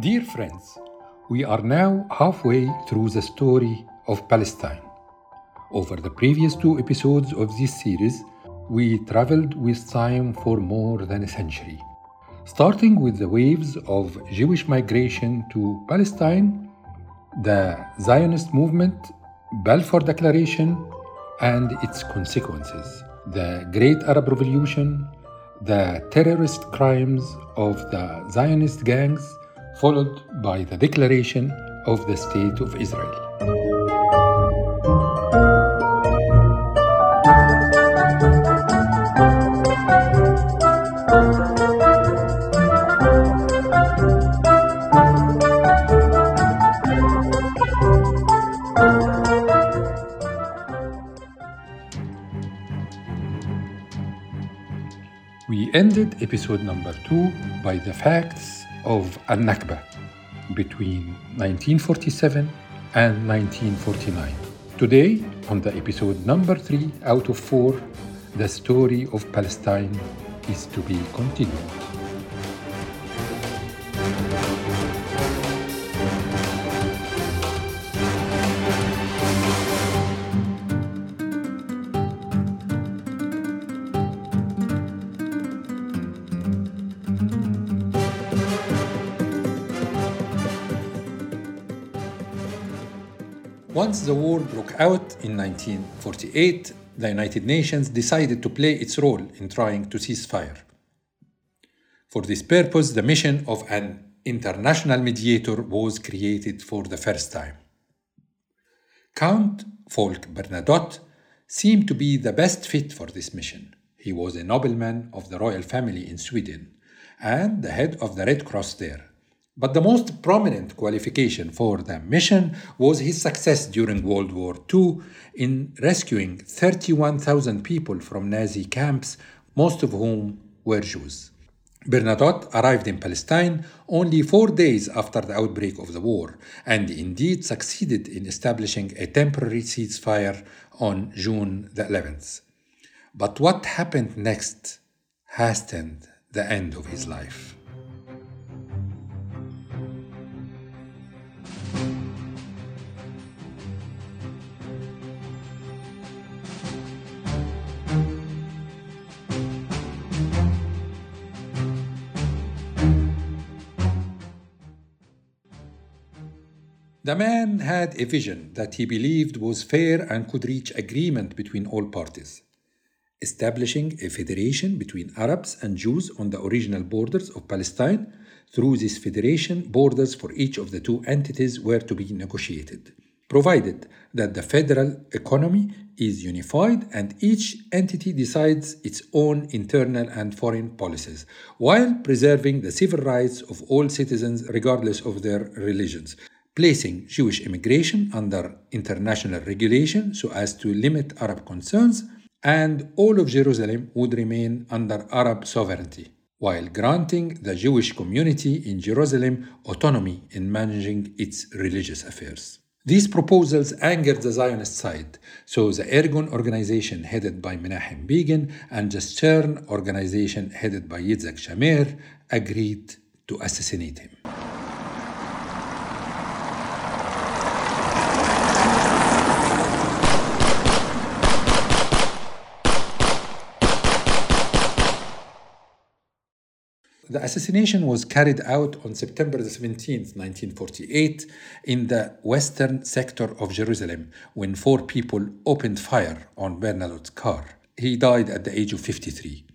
Dear friends, we are now halfway through the story of Palestine. Over the previous two episodes of this series, we traveled with time for more than a century. Starting with the waves of Jewish migration to Palestine, the Zionist movement, Balfour Declaration, and its consequences, the Great Arab Revolution, the terrorist crimes of the Zionist gangs, followed by the declaration of the State of Israel. Ended episode number two by the facts of Al Nakba between 1947 and 1949. Today, on the episode number three out of four, the story of Palestine is to be continued. The war broke out in 1948, the United Nations decided to play its role in trying to cease fire. For this purpose, the mission of an international mediator was created for the first time. Count Folke Bernadotte seemed to be the best fit for this mission. He was a nobleman of the royal family in Sweden and the head of the Red Cross there. But the most prominent qualification for the mission was his success during World War II in rescuing 31,000 people from Nazi camps, most of whom were Jews. Bernadotte arrived in Palestine only four days after the outbreak of the war, and indeed succeeded in establishing a temporary ceasefire on June the 11th. But what happened next hastened the end of his life. The man had a vision that he believed was fair and could reach agreement between all parties, establishing a federation between Arabs and Jews on the original borders of Palestine. Through this federation, borders for each of the two entities were to be negotiated, provided that the federal economy is unified and each entity decides its own internal and foreign policies, while preserving the civil rights of all citizens regardless of their religions placing Jewish immigration under international regulation so as to limit Arab concerns, and all of Jerusalem would remain under Arab sovereignty, while granting the Jewish community in Jerusalem autonomy in managing its religious affairs. These proposals angered the Zionist side, so the Irgun organization headed by Menachem Begin and the Stern organization headed by Yitzhak Shamir agreed to assassinate him. The assassination was carried out on September 17, 1948, in the western sector of Jerusalem when four people opened fire on Bernadotte's car. He died at the age of 53.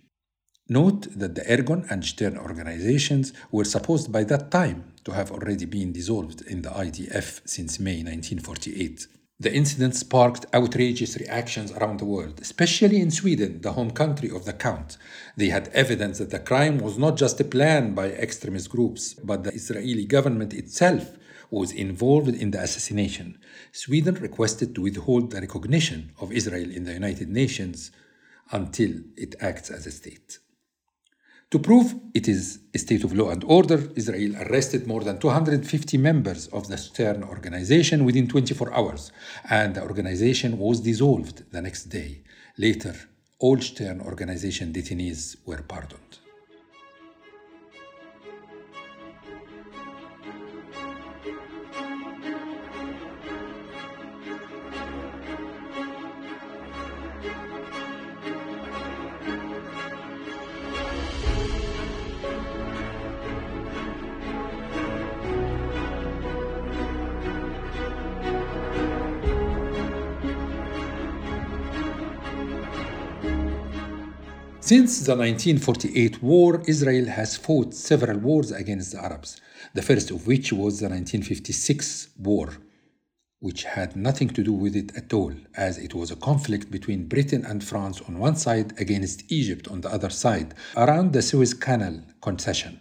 Note that the Irgun and Stern organizations were supposed by that time to have already been dissolved in the IDF since May 1948. The incident sparked outrageous reactions around the world, especially in Sweden, the home country of the Count. They had evidence that the crime was not just a plan by extremist groups, but the Israeli government itself was involved in the assassination. Sweden requested to withhold the recognition of Israel in the United Nations until it acts as a state. To prove it is a state of law and order, Israel arrested more than 250 members of the Stern organization within 24 hours, and the organization was dissolved the next day. Later, all Stern organization detainees were pardoned. Since the 1948 war, Israel has fought several wars against the Arabs, the first of which was the 1956 war, which had nothing to do with it at all, as it was a conflict between Britain and France on one side against Egypt on the other side, around the Suez Canal concession.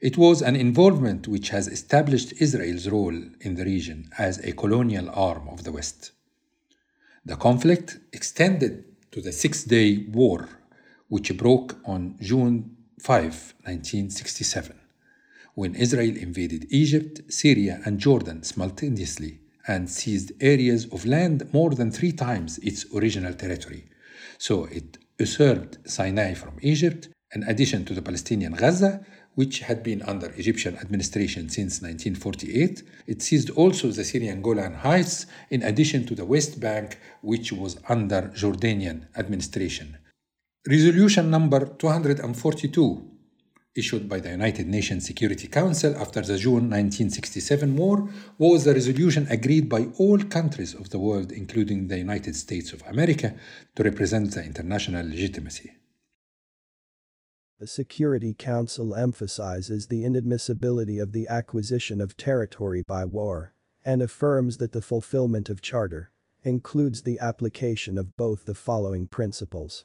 It was an involvement which has established Israel's role in the region as a colonial arm of the West. The conflict extended to the Six Day War, which broke on June 5, 1967, when Israel invaded Egypt, Syria, and Jordan simultaneously and seized areas of land more than three times its original territory. So it usurped Sinai from Egypt, in addition to the Palestinian Gaza, which had been under Egyptian administration since 1948. It seized also the Syrian Golan Heights, in addition to the West Bank, which was under Jordanian administration. Resolution number 242, issued by the United Nations Security Council after the June 1967 war, was a resolution agreed by all countries of the world, including the United States of America, to represent the international legitimacy. The Security Council emphasizes the inadmissibility of the acquisition of territory by war and affirms that the fulfillment of Charter includes the application of both the following principles.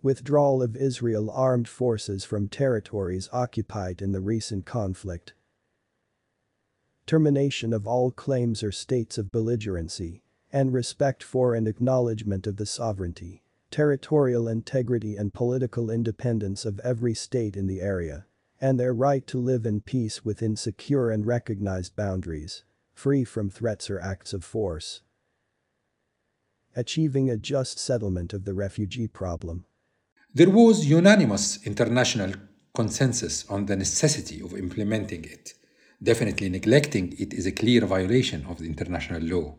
Withdrawal of Israel armed forces from territories occupied in the recent conflict. Termination of all claims or states of belligerency and respect for and acknowledgement of the sovereignty territorial integrity and political independence of every state in the area, and their right to live in peace within secure and recognized boundaries, free from threats or acts of force. Achieving a just settlement of the refugee problem. There was unanimous international consensus on the necessity of implementing it. Definitely neglecting it is a clear violation of the international law.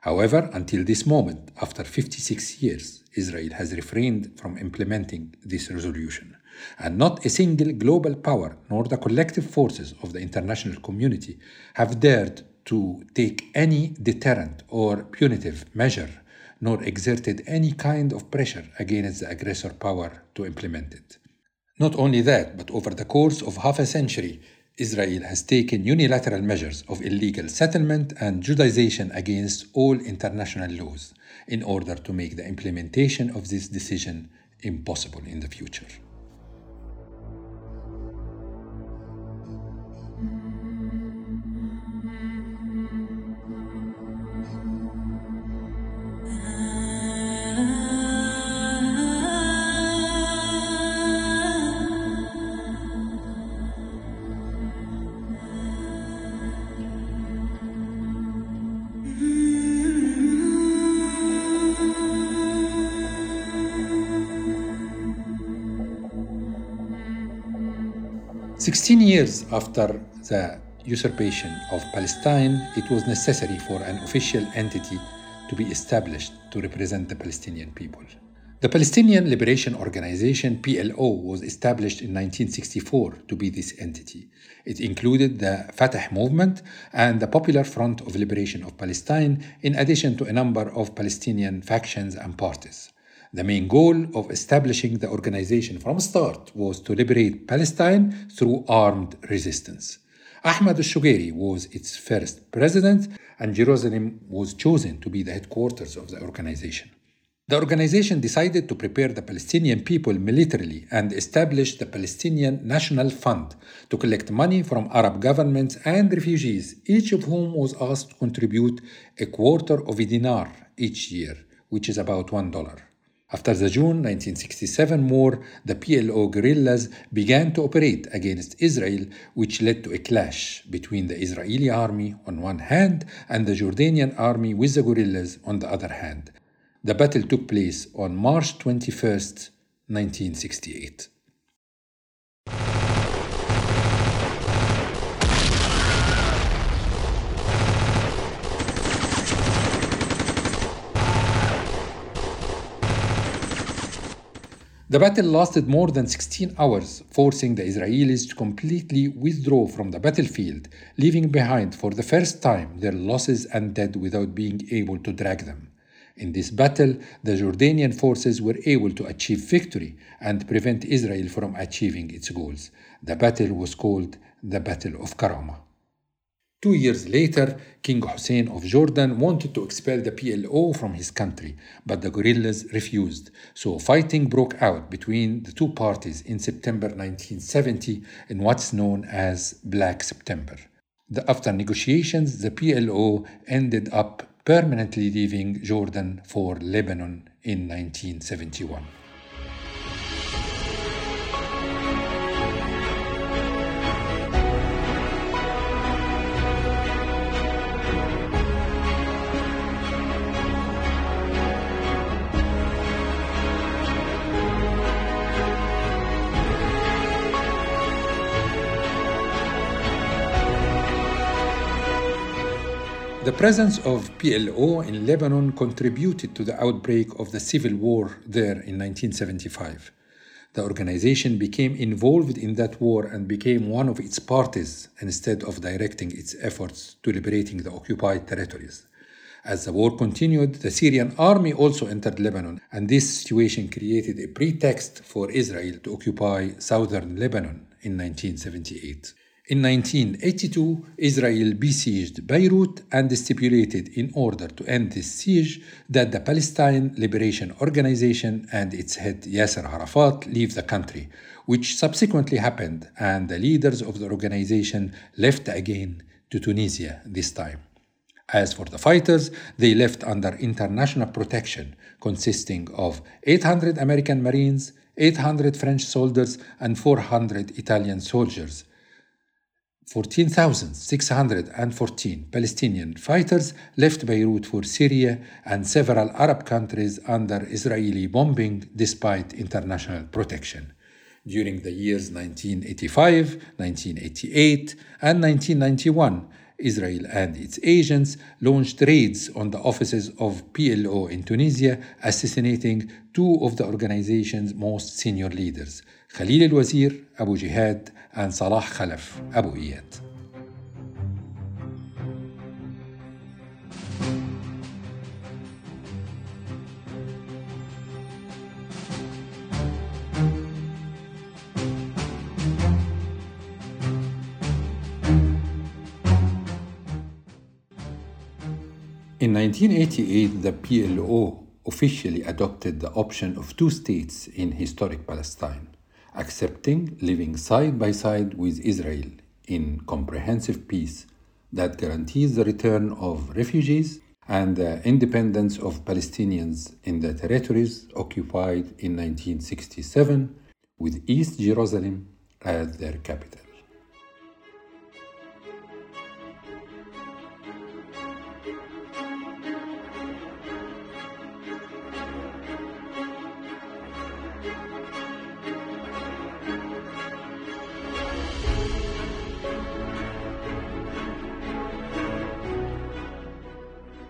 However, until this moment, after 56 years, Israel has refrained from implementing this resolution, and not a single global power nor the collective forces of the international community have dared to take any deterrent or punitive measure nor exerted any kind of pressure against the aggressor power to implement it. Not only that, but over the course of half a century, Israel has taken unilateral measures of illegal settlement and Judaization against all international laws in order to make the implementation of this decision impossible in the future. 16 years after the usurpation of Palestine, it was necessary for an official entity to be established to represent the Palestinian people. The Palestinian Liberation Organization PLO was established in 1964 to be this entity. It included the Fatah movement and the Popular Front of Liberation of Palestine, in addition to a number of Palestinian factions and parties. The main goal of establishing the organization from start was to liberate Palestine through armed resistance. Ahmad al-Shukeiri was its first president and Jerusalem was chosen to be the headquarters of the organization. The organization decided to prepare the Palestinian people militarily and establish the Palestinian National Fund to collect money from Arab governments and refugees, each of whom was asked to contribute a quarter of a dinar each year, which is about one dollar. After the June 1967 war, the PLO guerrillas began to operate against Israel, which led to a clash between the Israeli army on one hand and the Jordanian army with the guerrillas on the other hand. The battle took place on March 21, 1968. The battle lasted more than 16 hours, forcing the Israelis to completely withdraw from the battlefield, leaving behind for the first time their losses and dead without being able to drag them. In this battle, the Jordanian forces were able to achieve victory and prevent Israel from achieving its goals. The battle was called the Battle of Karama. Two years later, King Hussein of Jordan wanted to expel the PLO from his country, but the guerrillas refused. So fighting broke out between the two parties in September 1970 in what's known as Black September. The, after negotiations, the PLO ended up permanently leaving Jordan for Lebanon in 1971. The presence of PLO in Lebanon contributed to the outbreak of the civil war there in 1975. The organization became involved in that war and became one of its parties instead of directing its efforts to liberating the occupied territories. As the war continued, the Syrian army also entered Lebanon, and this situation created a pretext for Israel to occupy southern Lebanon in 1978. In 1982, Israel besieged Beirut and stipulated, in order to end this siege, that the Palestine Liberation Organization and its head Yasser Arafat leave the country, which subsequently happened, and the leaders of the organization left again to Tunisia this time. As for the fighters, they left under international protection, consisting of 800 American Marines, 800 French soldiers, and 400 Italian soldiers 14,614 Palestinian fighters left Beirut for Syria and several Arab countries under Israeli bombing despite international protection. During the years 1985, 1988, and 1991, Israel and its agents launched raids on the offices of PLO in Tunisia, assassinating two of the organization's most senior leaders, Khalil al-Wazir, Abu Jihad, and Salah Khalaf, Abu Iyad. 1988, the PLO officially adopted the option of two states in historic Palestine, accepting living side by side with Israel in comprehensive peace that guarantees the return of refugees and the independence of Palestinians in the territories occupied in 1967, with East Jerusalem as their capital.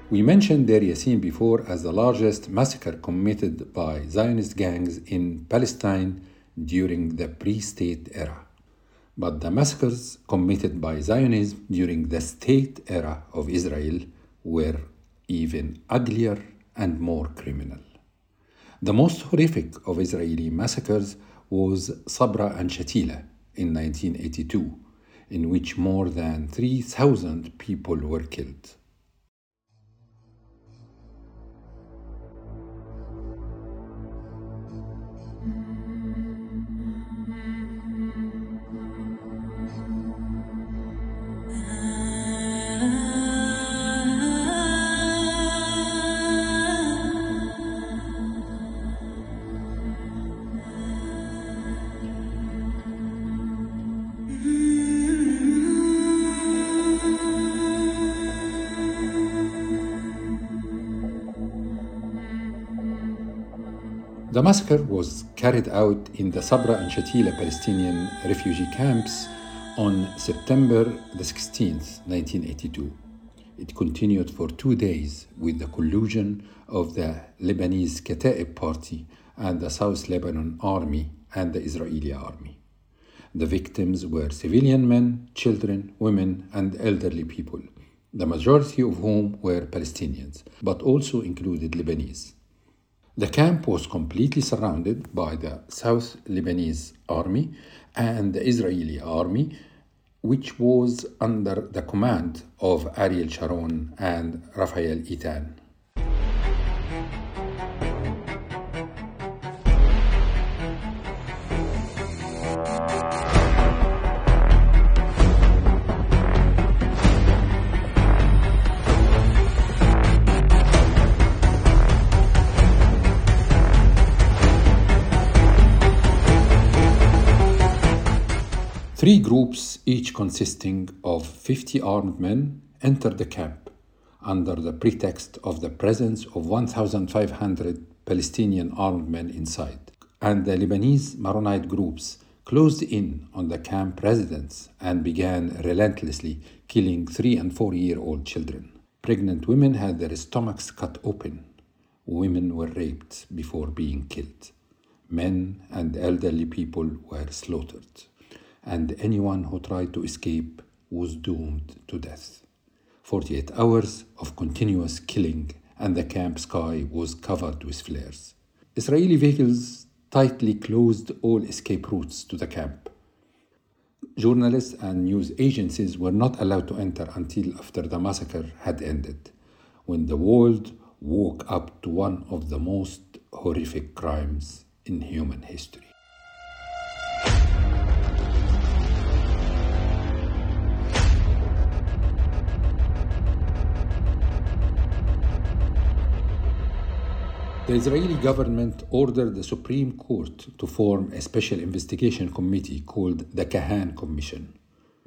We mentioned Deir Yassin before as the largest massacre committed by Zionist gangs in Palestine during the pre state era. But the massacres committed by Zionism during the state era of Israel were even uglier and more criminal. The most horrific of Israeli massacres was Sabra and Shatila in 1982, in which more than 3,000 people were killed. The massacre was carried out in the Sabra and Shatila Palestinian refugee camps on September the 16th, 1982. It continued for two days with the collusion of the Lebanese Kata'ib Party and the South Lebanon Army and the Israeli Army. The victims were civilian men, children, women, and elderly people, the majority of whom were Palestinians, but also included Lebanese. The camp was completely surrounded by the South Lebanese army and the Israeli army, which was under the command of Ariel Sharon and Rafael Eitan. Groups, each consisting of 50 armed men, entered the camp under the pretext of the presence of 1,500 Palestinian armed men inside. And the Lebanese Maronite groups closed in on the camp residents and began relentlessly killing three and four year old children. Pregnant women had their stomachs cut open. Women were raped before being killed. Men and elderly people were slaughtered and anyone who tried to escape was doomed to death. 48 hours of continuous killing, and the camp sky was covered with flares. Israeli vehicles tightly closed all escape routes to the camp. Journalists and news agencies were not allowed to enter until after the massacre had ended, when the world woke up to one of the most horrific crimes in human history. The Israeli government ordered the Supreme Court to form a special investigation committee called the Kahan Commission.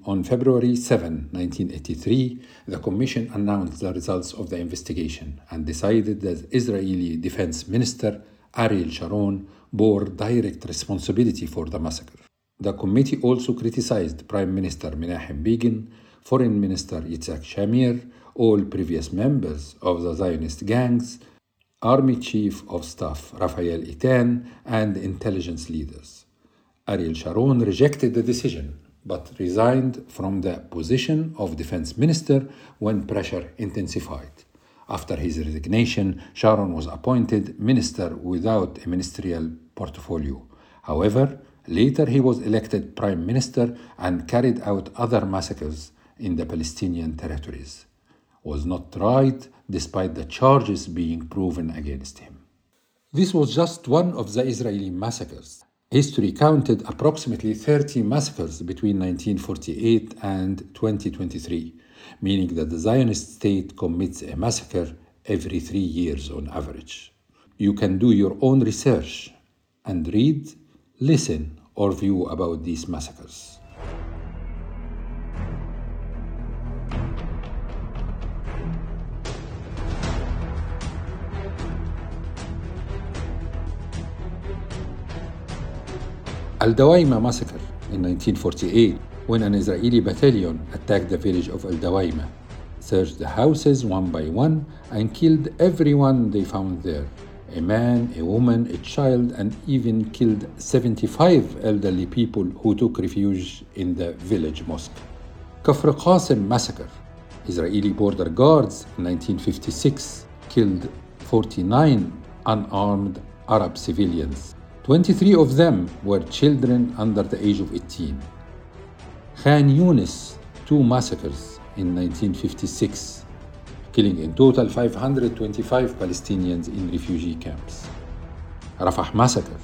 On February 7, 1983, the commission announced the results of the investigation and decided that Israeli Defense Minister Ariel Sharon bore direct responsibility for the massacre. The committee also criticized Prime Minister Menachem Begin, Foreign Minister Yitzhak Shamir, all previous members of the Zionist gangs, Army Chief of Staff Rafael Eitan, and intelligence leaders. Ariel Sharon rejected the decision but resigned from the position of defense minister when pressure intensified. After his resignation, Sharon was appointed minister without a ministerial portfolio. However, later he was elected prime minister and carried out other massacres in the Palestinian territories was not tried despite the charges being proven against him. This was just one of the Israeli massacres. History counted approximately 30 massacres between 1948 and 2023, meaning that the Zionist state commits a massacre every three years on average. You can do your own research and read, listen, or view about these massacres. Al Dawaima massacre in 1948 when an Israeli battalion attacked the village of Al Dawaima, searched the houses one by one, and killed everyone they found there a man, a woman, a child, and even killed 75 elderly people who took refuge in the village mosque. Kafr Qasim massacre. Israeli border guards in 1956 killed 49 unarmed Arab civilians 23 of them were children under the age of 18. Khan Yunis, two massacres in 1956, killing in total 525 Palestinians in refugee camps. Rafah massacre,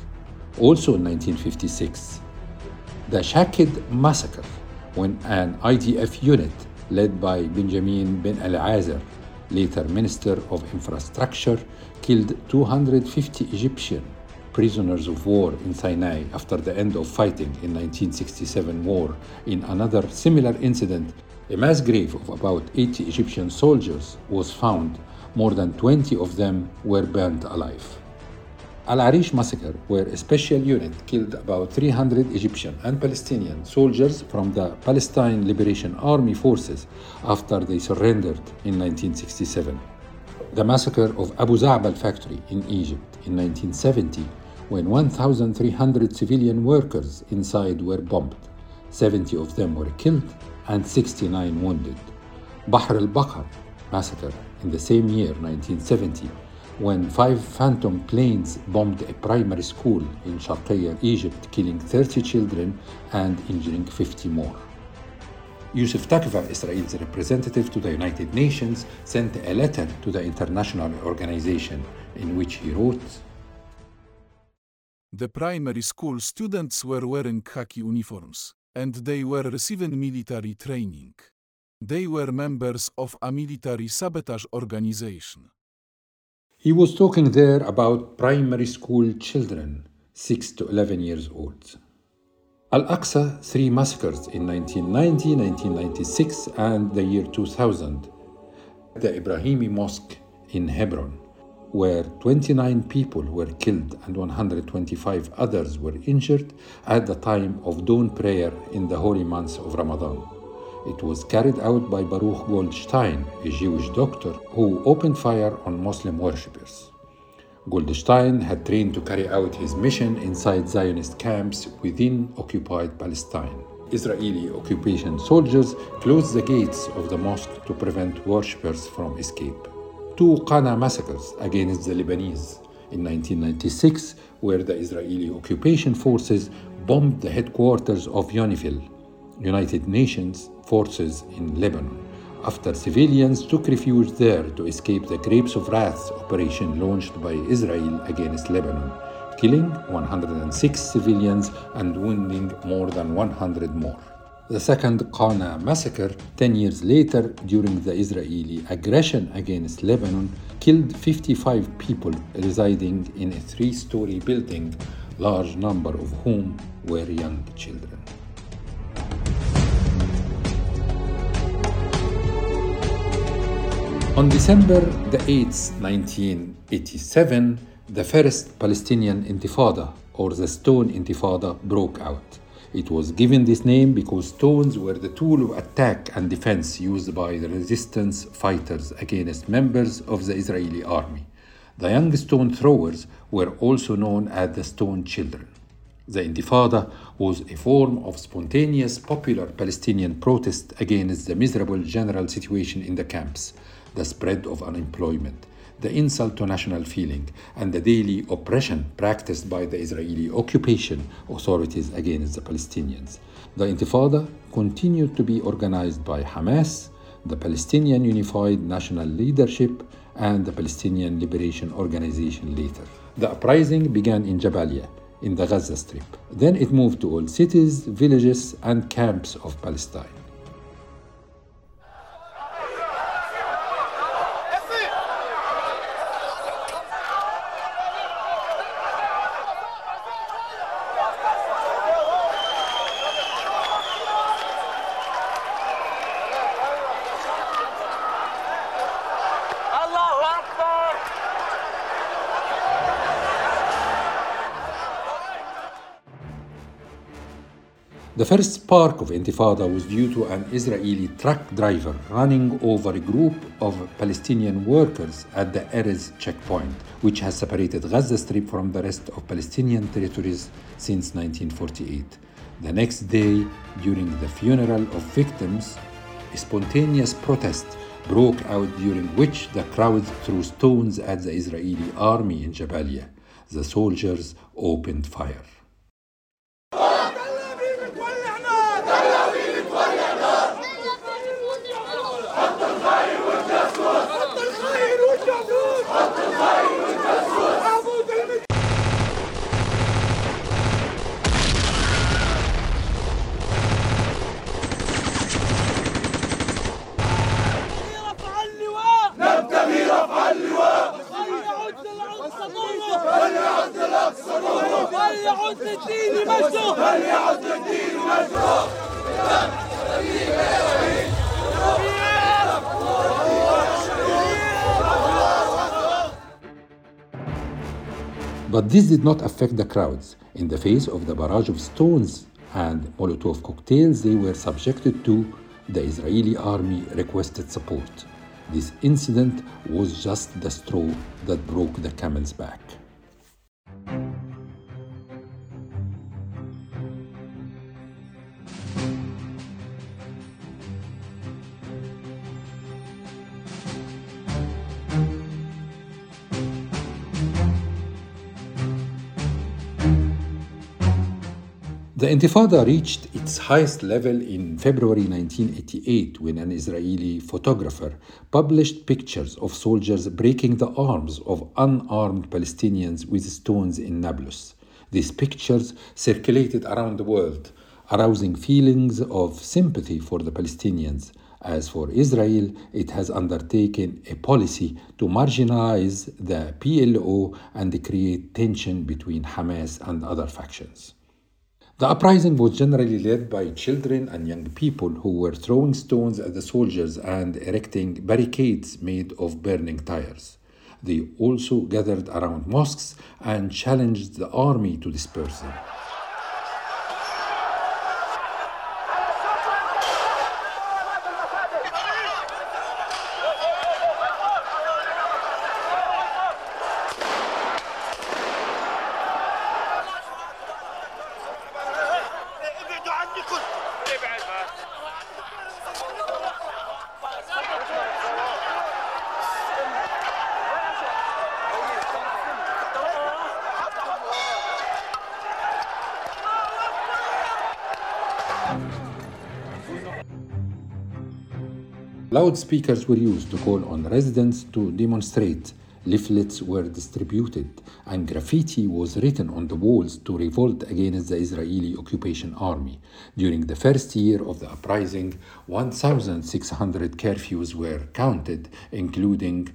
also in 1956. The Shakid massacre, when an IDF unit led by Benjamin Ben-Eliezer, later Minister of Infrastructure, killed 250 Egyptians prisoners of war in Sinai after the end of fighting in 1967 war. In another similar incident, a mass grave of about 80 Egyptian soldiers was found. More than 20 of them were burned alive. Al Arish massacre, where a special unit killed about 300 Egyptian and Palestinian soldiers from the Palestine Liberation Army forces after they surrendered in 1967. The massacre of Abu Za'bal factory in Egypt in 1970, when 1,300 civilian workers inside were bombed. 70 of them were killed and 69 wounded. Bahr al-Bakr massacre in the same year, 1970, when five Phantom planes bombed a primary school in Sharqiya, Egypt, killing 30 children and injuring 50 more. Yusuf Tekoah, Israel's representative to the United Nations, sent a letter to the international organization in which he wrote The primary school students were wearing khaki uniforms, and they were receiving military training. They were members of a military sabotage organization. He was talking there about primary school children, 6 to 11 years old. Al Aqsa, three massacres in 1990, 1996, and the year 2000. The Ibrahimi Mosque in Hebron, where 29 people were killed and 125 others were injured at the time of dawn prayer in the holy month of Ramadan. It was carried out by Baruch Goldstein, a Jewish doctor who opened fire on Muslim worshippers. Goldstein had trained to carry out his mission inside Zionist camps within occupied Palestine. Israeli occupation soldiers closed the gates of the mosque to prevent worshippers from escape. Two Qana massacres against the Lebanese in 1996, where the Israeli occupation forces bombed the headquarters of UNIFIL, United Nations forces in Lebanon after civilians took refuge there to escape the Grapes of Wrath operation launched by Israel against Lebanon, killing 106 civilians and wounding more than 100 more. The second Qana massacre, 10 years later, during the Israeli aggression against Lebanon, killed 55 people residing in a three story building, large number of whom were young children. On December the 8th, 1987, the first Palestinian Intifada, or the Stone Intifada, broke out. It was given this name because stones were the tool of attack and defense used by the resistance fighters against members of the Israeli army. The young stone throwers were also known as the Stone Children. The Intifada was a form of spontaneous popular Palestinian protest against the miserable general situation in the camps the spread of unemployment, the insult to national feeling, and the daily oppression practiced by the Israeli occupation authorities against the Palestinians. The Intifada continued to be organized by Hamas, the Palestinian Unified National Leadership, and the Palestinian Liberation Organization later. The uprising began in Jabalia, in the Gaza Strip. Then it moved to all cities, villages, and camps of Palestine. The first spark of Intifada was due to an Israeli truck driver running over a group of Palestinian workers at the Erez checkpoint, which has separated Gaza Strip from the rest of Palestinian territories since 1948. The next day, during the funeral of victims, a spontaneous protest broke out during which the crowd threw stones at the Israeli army in Jabalia. The soldiers opened fire. This did not affect the crowds. In the face of the barrage of stones and Molotov cocktails they were subjected to, the Israeli army requested support. This incident was just the straw that broke the camel's back. The Intifada reached its highest level in February 1988 when an Israeli photographer published pictures of soldiers breaking the arms of unarmed Palestinians with stones in Nablus. These pictures circulated around the world, arousing feelings of sympathy for the Palestinians. As for Israel, it has undertaken a policy to marginalize the PLO and create tension between Hamas and other factions. The uprising was generally led by children and young people who were throwing stones at the soldiers and erecting barricades made of burning tires. They also gathered around mosques and challenged the army to disperse them. Loudspeakers were used to call on residents to demonstrate. Leaflets were distributed, and graffiti was written on the walls to revolt against the Israeli occupation army. During the first year of the uprising, 1,600 curfews were counted, including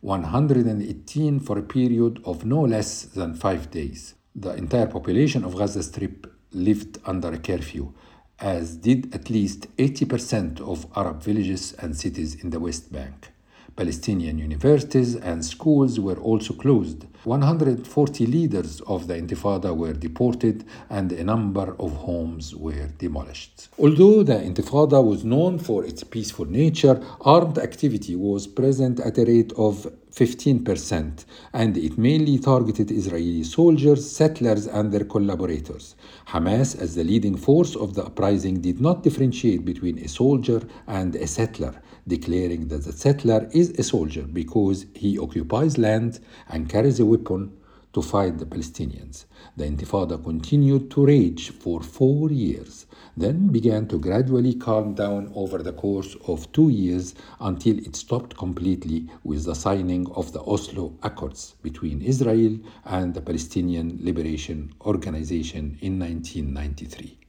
118 for a period of no less than five days. The entire population of Gaza Strip lived under a curfew, as did at least 80% of Arab villages and cities in the West Bank. Palestinian universities and schools were also closed. 140 leaders of the Intifada were deported and a number of homes were demolished. Although the Intifada was known for its peaceful nature, armed activity was present at a rate of 15%, and it mainly targeted Israeli soldiers, settlers, and their collaborators. Hamas, as the leading force of the uprising, did not differentiate between a soldier and a settler, declaring that the settler is a soldier because he occupies land and carries a weapon to fight the Palestinians. The Intifada continued to rage for four years, then began to gradually calm down over the course of two years until it stopped completely with the signing of the Oslo Accords between Israel and the Palestinian Liberation Organization in 1993.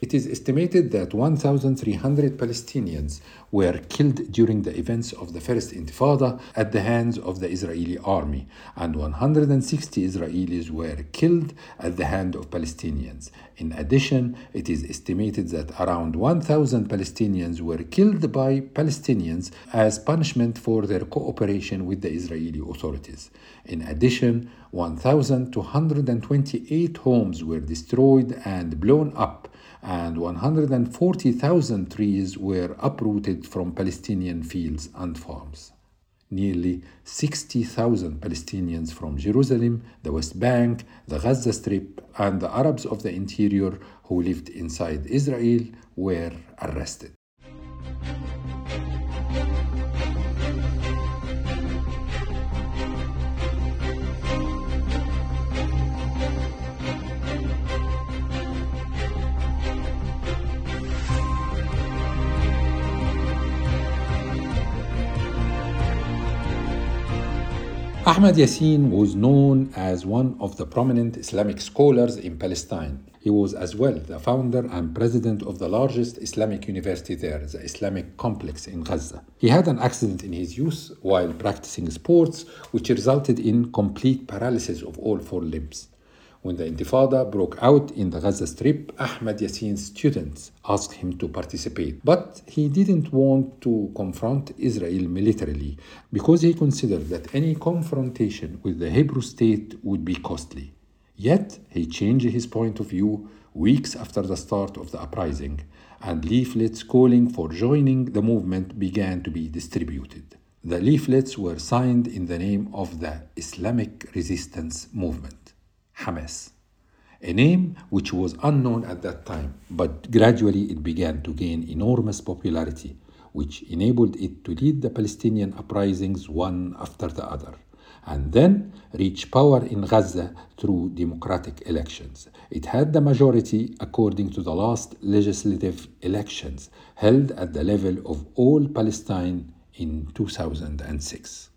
It is estimated that 1,300 Palestinians were killed during the events of the First Intifada at the hands of the Israeli army, and 160 Israelis were killed at the hand of Palestinians. In addition, it is estimated that around 1,000 Palestinians were killed by Palestinians as punishment for their cooperation with the Israeli authorities. In addition, 1,228 homes were destroyed and blown up and 140,000 trees were uprooted from Palestinian fields and farms. Nearly 60,000 Palestinians from Jerusalem, the West Bank, the Gaza Strip, and the Arabs of the interior who lived inside Israel were arrested. Ahmad Yassin was known as one of the prominent Islamic scholars in Palestine. He was as well the founder and president of the largest Islamic university there, the Islamic Complex in Gaza. He had an accident in his youth while practicing sports, which resulted in complete paralysis of all four limbs. When the Intifada broke out in the Gaza Strip, Ahmed Yassin's students asked him to participate. But he didn't want to confront Israel militarily because he considered that any confrontation with the Hebrew state would be costly. Yet he changed his point of view weeks after the start of the uprising, and leaflets calling for joining the movement began to be distributed. The leaflets were signed in the name of the Islamic Resistance Movement, Hamas, a name which was unknown at that time, but gradually it began to gain enormous popularity, which enabled it to lead the Palestinian uprisings one after the other and then reach power in Gaza through democratic elections. It had the majority according to the last legislative elections held at the level of all Palestine in 2006.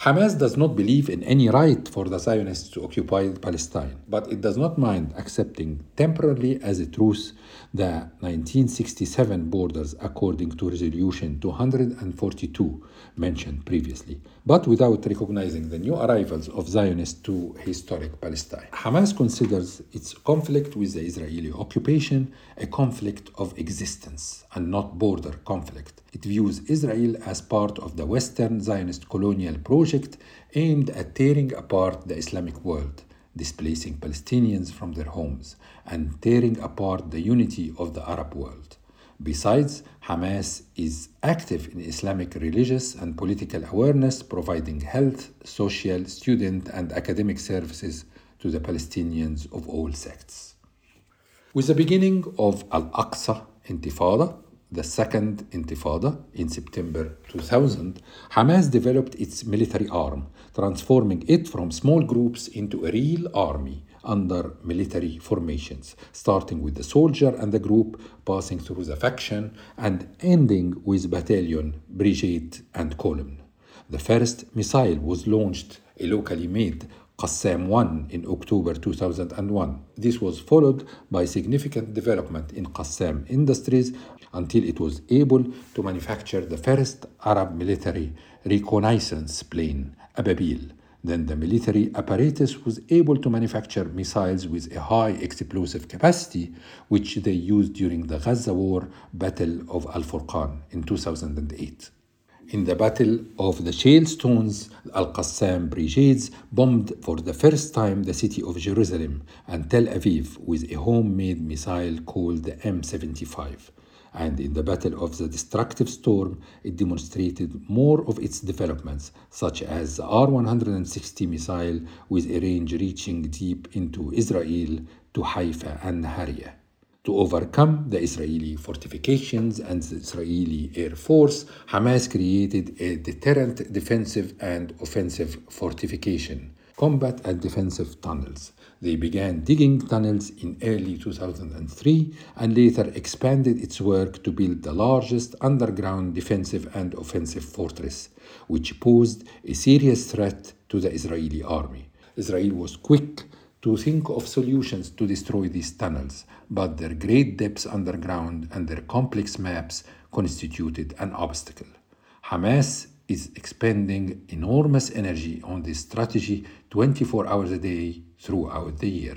Hamas does not believe in any right for the Zionists to occupy Palestine, but it does not mind accepting temporarily as a truce the 1967 borders according to Resolution 242 mentioned previously, but without recognizing the new arrivals of Zionists to historic Palestine. Hamas considers its conflict with the Israeli occupation a conflict of existence and not border conflict. It views Israel as part of the Western Zionist colonial project aimed at tearing apart the Islamic world displacing Palestinians from their homes and tearing apart the unity of the Arab world. Besides, Hamas is active in Islamic religious and political awareness, providing health, social, student, and academic services to the Palestinians of all sects. With the beginning of Al Aqsa Intifada, the second Intifada in September 2000, Hamas developed its military arm, transforming it from small groups into a real army under military formations, starting with the soldier and the group, passing through the faction, and ending with battalion, brigade, and column. The first missile was launched, a locally made Qassam 1 in October 2001. This was followed by significant development in Qassam industries until it was able to manufacture the first Arab military reconnaissance plane, Ababil. Then the military apparatus was able to manufacture missiles with a high explosive capacity, which they used during the Gaza War Battle of Al Furqan in 2008. In the Battle of the Shale Stones, Al Qassam brigades bombed for the first time the city of Jerusalem and Tel Aviv with a homemade missile called the M75 and in the Battle of the Destructive Storm, it demonstrated more of its developments, such as the R 160 missile with a range reaching deep into Israel to Haifa and Nahariya. To overcome the Israeli fortifications and the Israeli Air Force, Hamas created a deterrent defensive and offensive fortification, combat and defensive tunnels. They began digging tunnels in early 2003 and later expanded its work to build the largest underground defensive and offensive fortress, which posed a serious threat to the Israeli army. Israel was quick to think of solutions to destroy these tunnels, but their great depths underground and their complex maps constituted an obstacle. Hamas is expending enormous energy on this strategy 24 hours a day throughout the year.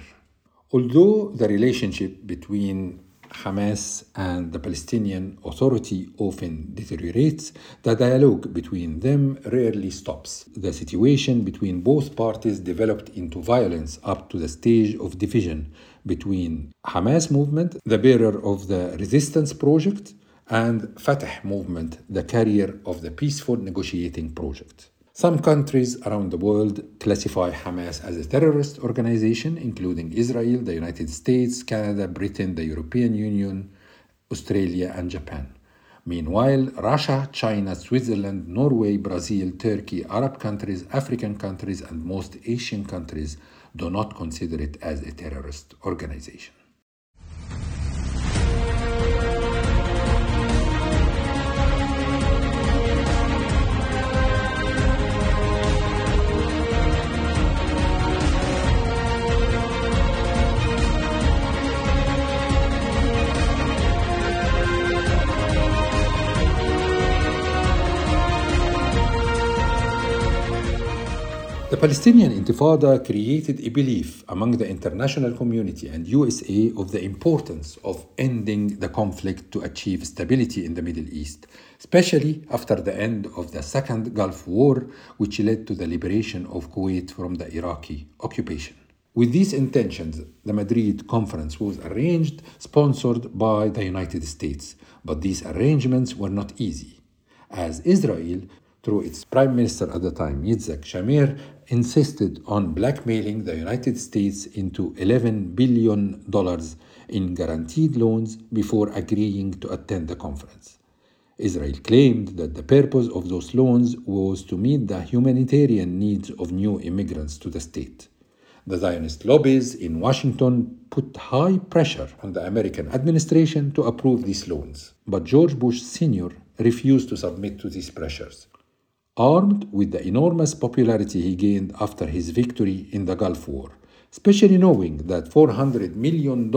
Although the relationship between Hamas and the Palestinian Authority often deteriorates, the dialogue between them rarely stops. The situation between both parties developed into violence up to the stage of division between Hamas movement, the bearer of the resistance project, and Fatah movement, the carrier of the peaceful negotiating project. Some countries around the world classify Hamas as a terrorist organization, including Israel, the United States, Canada, Britain, the European Union, Australia, and Japan. Meanwhile, Russia, China, Switzerland, Norway, Brazil, Turkey, Arab countries, African countries, and most Asian countries do not consider it as a terrorist organization. The Palestinian Intifada created a belief among the international community and USA of the importance of ending the conflict to achieve stability in the Middle East, especially after the end of the Second Gulf War, which led to the liberation of Kuwait from the Iraqi occupation. With these intentions, the Madrid conference was arranged, sponsored by the United States, but these arrangements were not easy, as Israel through its prime minister at the time, Yitzhak Shamir, insisted on blackmailing the United States into $11 billion in guaranteed loans before agreeing to attend the conference. Israel claimed that the purpose of those loans was to meet the humanitarian needs of new immigrants to the state. The Zionist lobbies in Washington put high pressure on the American administration to approve these loans, but George Bush Sr. refused to submit to these pressures. Armed with the enormous popularity he gained after his victory in the Gulf War, especially knowing that $400 million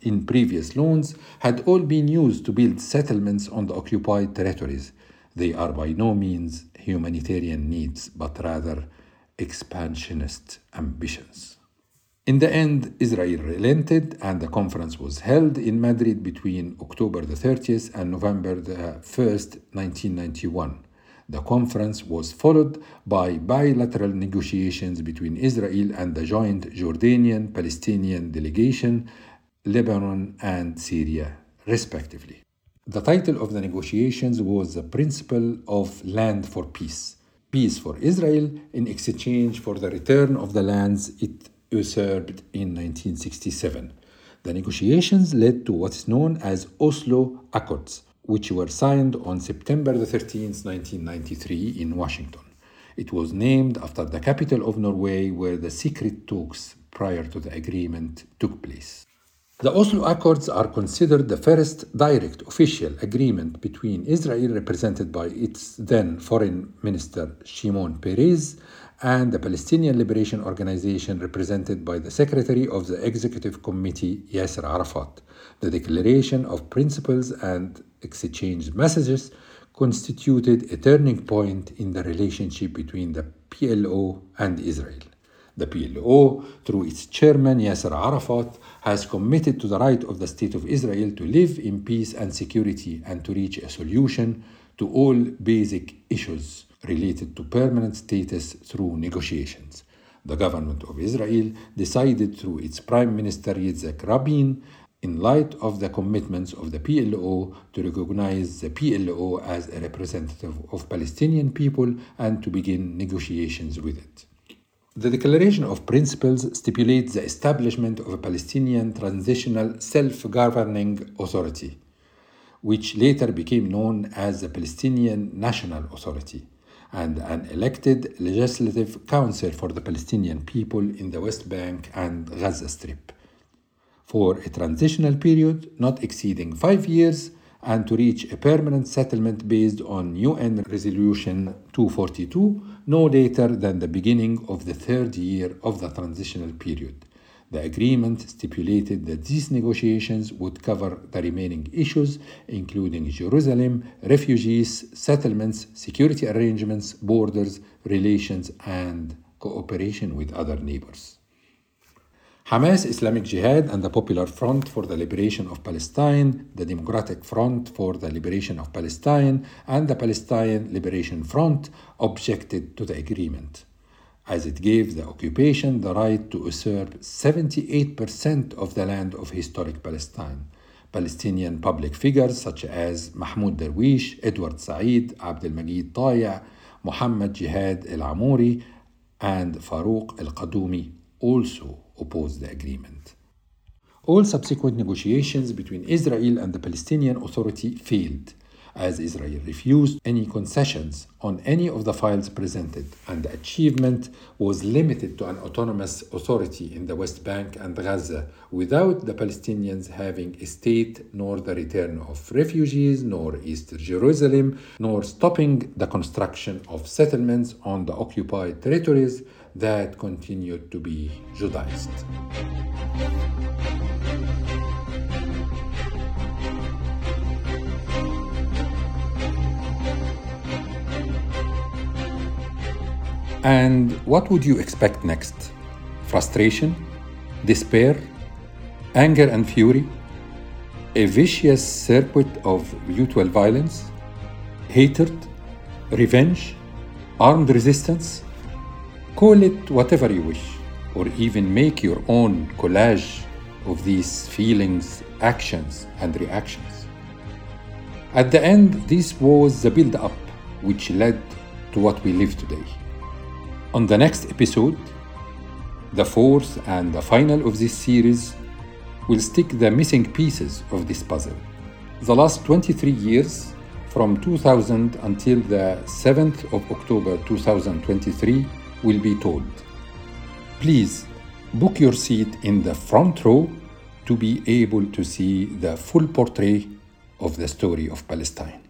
in previous loans had all been used to build settlements on the occupied territories. They are by no means humanitarian needs, but rather expansionist ambitions. In the end, Israel relented and the conference was held in Madrid between October the 30th and November the 1st, 1991. The conference was followed by bilateral negotiations between Israel and the joint Jordanian Palestinian delegation, Lebanon, and Syria, respectively. The title of the negotiations was The Principle of Land for Peace Peace for Israel in exchange for the return of the lands it usurped in 1967. The negotiations led to what is known as Oslo Accords, which were signed on September 13, 1993, in Washington. It was named after the capital of Norway, where the secret talks prior to the agreement took place. The Oslo Accords are considered the first direct official agreement between Israel, represented by its then Foreign Minister Shimon Peres, and the Palestinian Liberation Organization, represented by the Secretary of the Executive Committee, Yasser Arafat. The Declaration of Principles and exchanged messages constituted a turning point in the relationship between the PLO and Israel. The PLO, through its chairman Yasser Arafat, has committed to the right of the State of Israel to live in peace and security and to reach a solution to all basic issues related to permanent status through negotiations. The government of Israel decided through its Prime Minister Yitzhak Rabin in light of the commitments of the PLO to recognize the PLO as a representative of Palestinian people and to begin negotiations with it. The Declaration of Principles stipulates the establishment of a Palestinian transitional self governing authority, which later became known as the Palestinian National Authority, and an elected legislative council for the Palestinian people in the West Bank and Gaza Strip for a transitional period not exceeding five years and to reach a permanent settlement based on UN Resolution 242 no later than the beginning of the third year of the transitional period. The agreement stipulated that these negotiations would cover the remaining issues, including Jerusalem, refugees, settlements, security arrangements, borders, relations, and cooperation with other neighbors. Hamas, Islamic Jihad, and the Popular Front for the Liberation of Palestine, the Democratic Front for the Liberation of Palestine, and the Palestine Liberation Front objected to the agreement, as it gave the occupation the right to usurp 78% of the land of historic Palestine. Palestinian public figures such as Mahmoud Darwish, Edward Said, Abdel Majid Taya, Muhammad Jihad El Amouri, and Farouk El Qadoumi also opposed the agreement. All subsequent negotiations between Israel and the Palestinian Authority failed, as Israel refused any concessions on any of the files presented, and the achievement was limited to an autonomous authority in the West Bank and Gaza without the Palestinians having a state, nor the return of refugees, nor East Jerusalem, nor stopping the construction of settlements on the occupied territories that continued to be Judaized. And what would you expect next? Frustration? Despair? Anger and fury? A vicious circuit of mutual violence? Hatred? Revenge? Armed resistance? Call it whatever you wish, or even make your own collage of these feelings, actions, and reactions. At the end, this was the build up which led to what we live today. On the next episode, the fourth and the final of this series, we'll stick the missing pieces of this puzzle. The last 23 years, from 2000 until the 7th of October 2023, will be told. Please book your seat in the front row to be able to see the full portrait of the story of Palestine.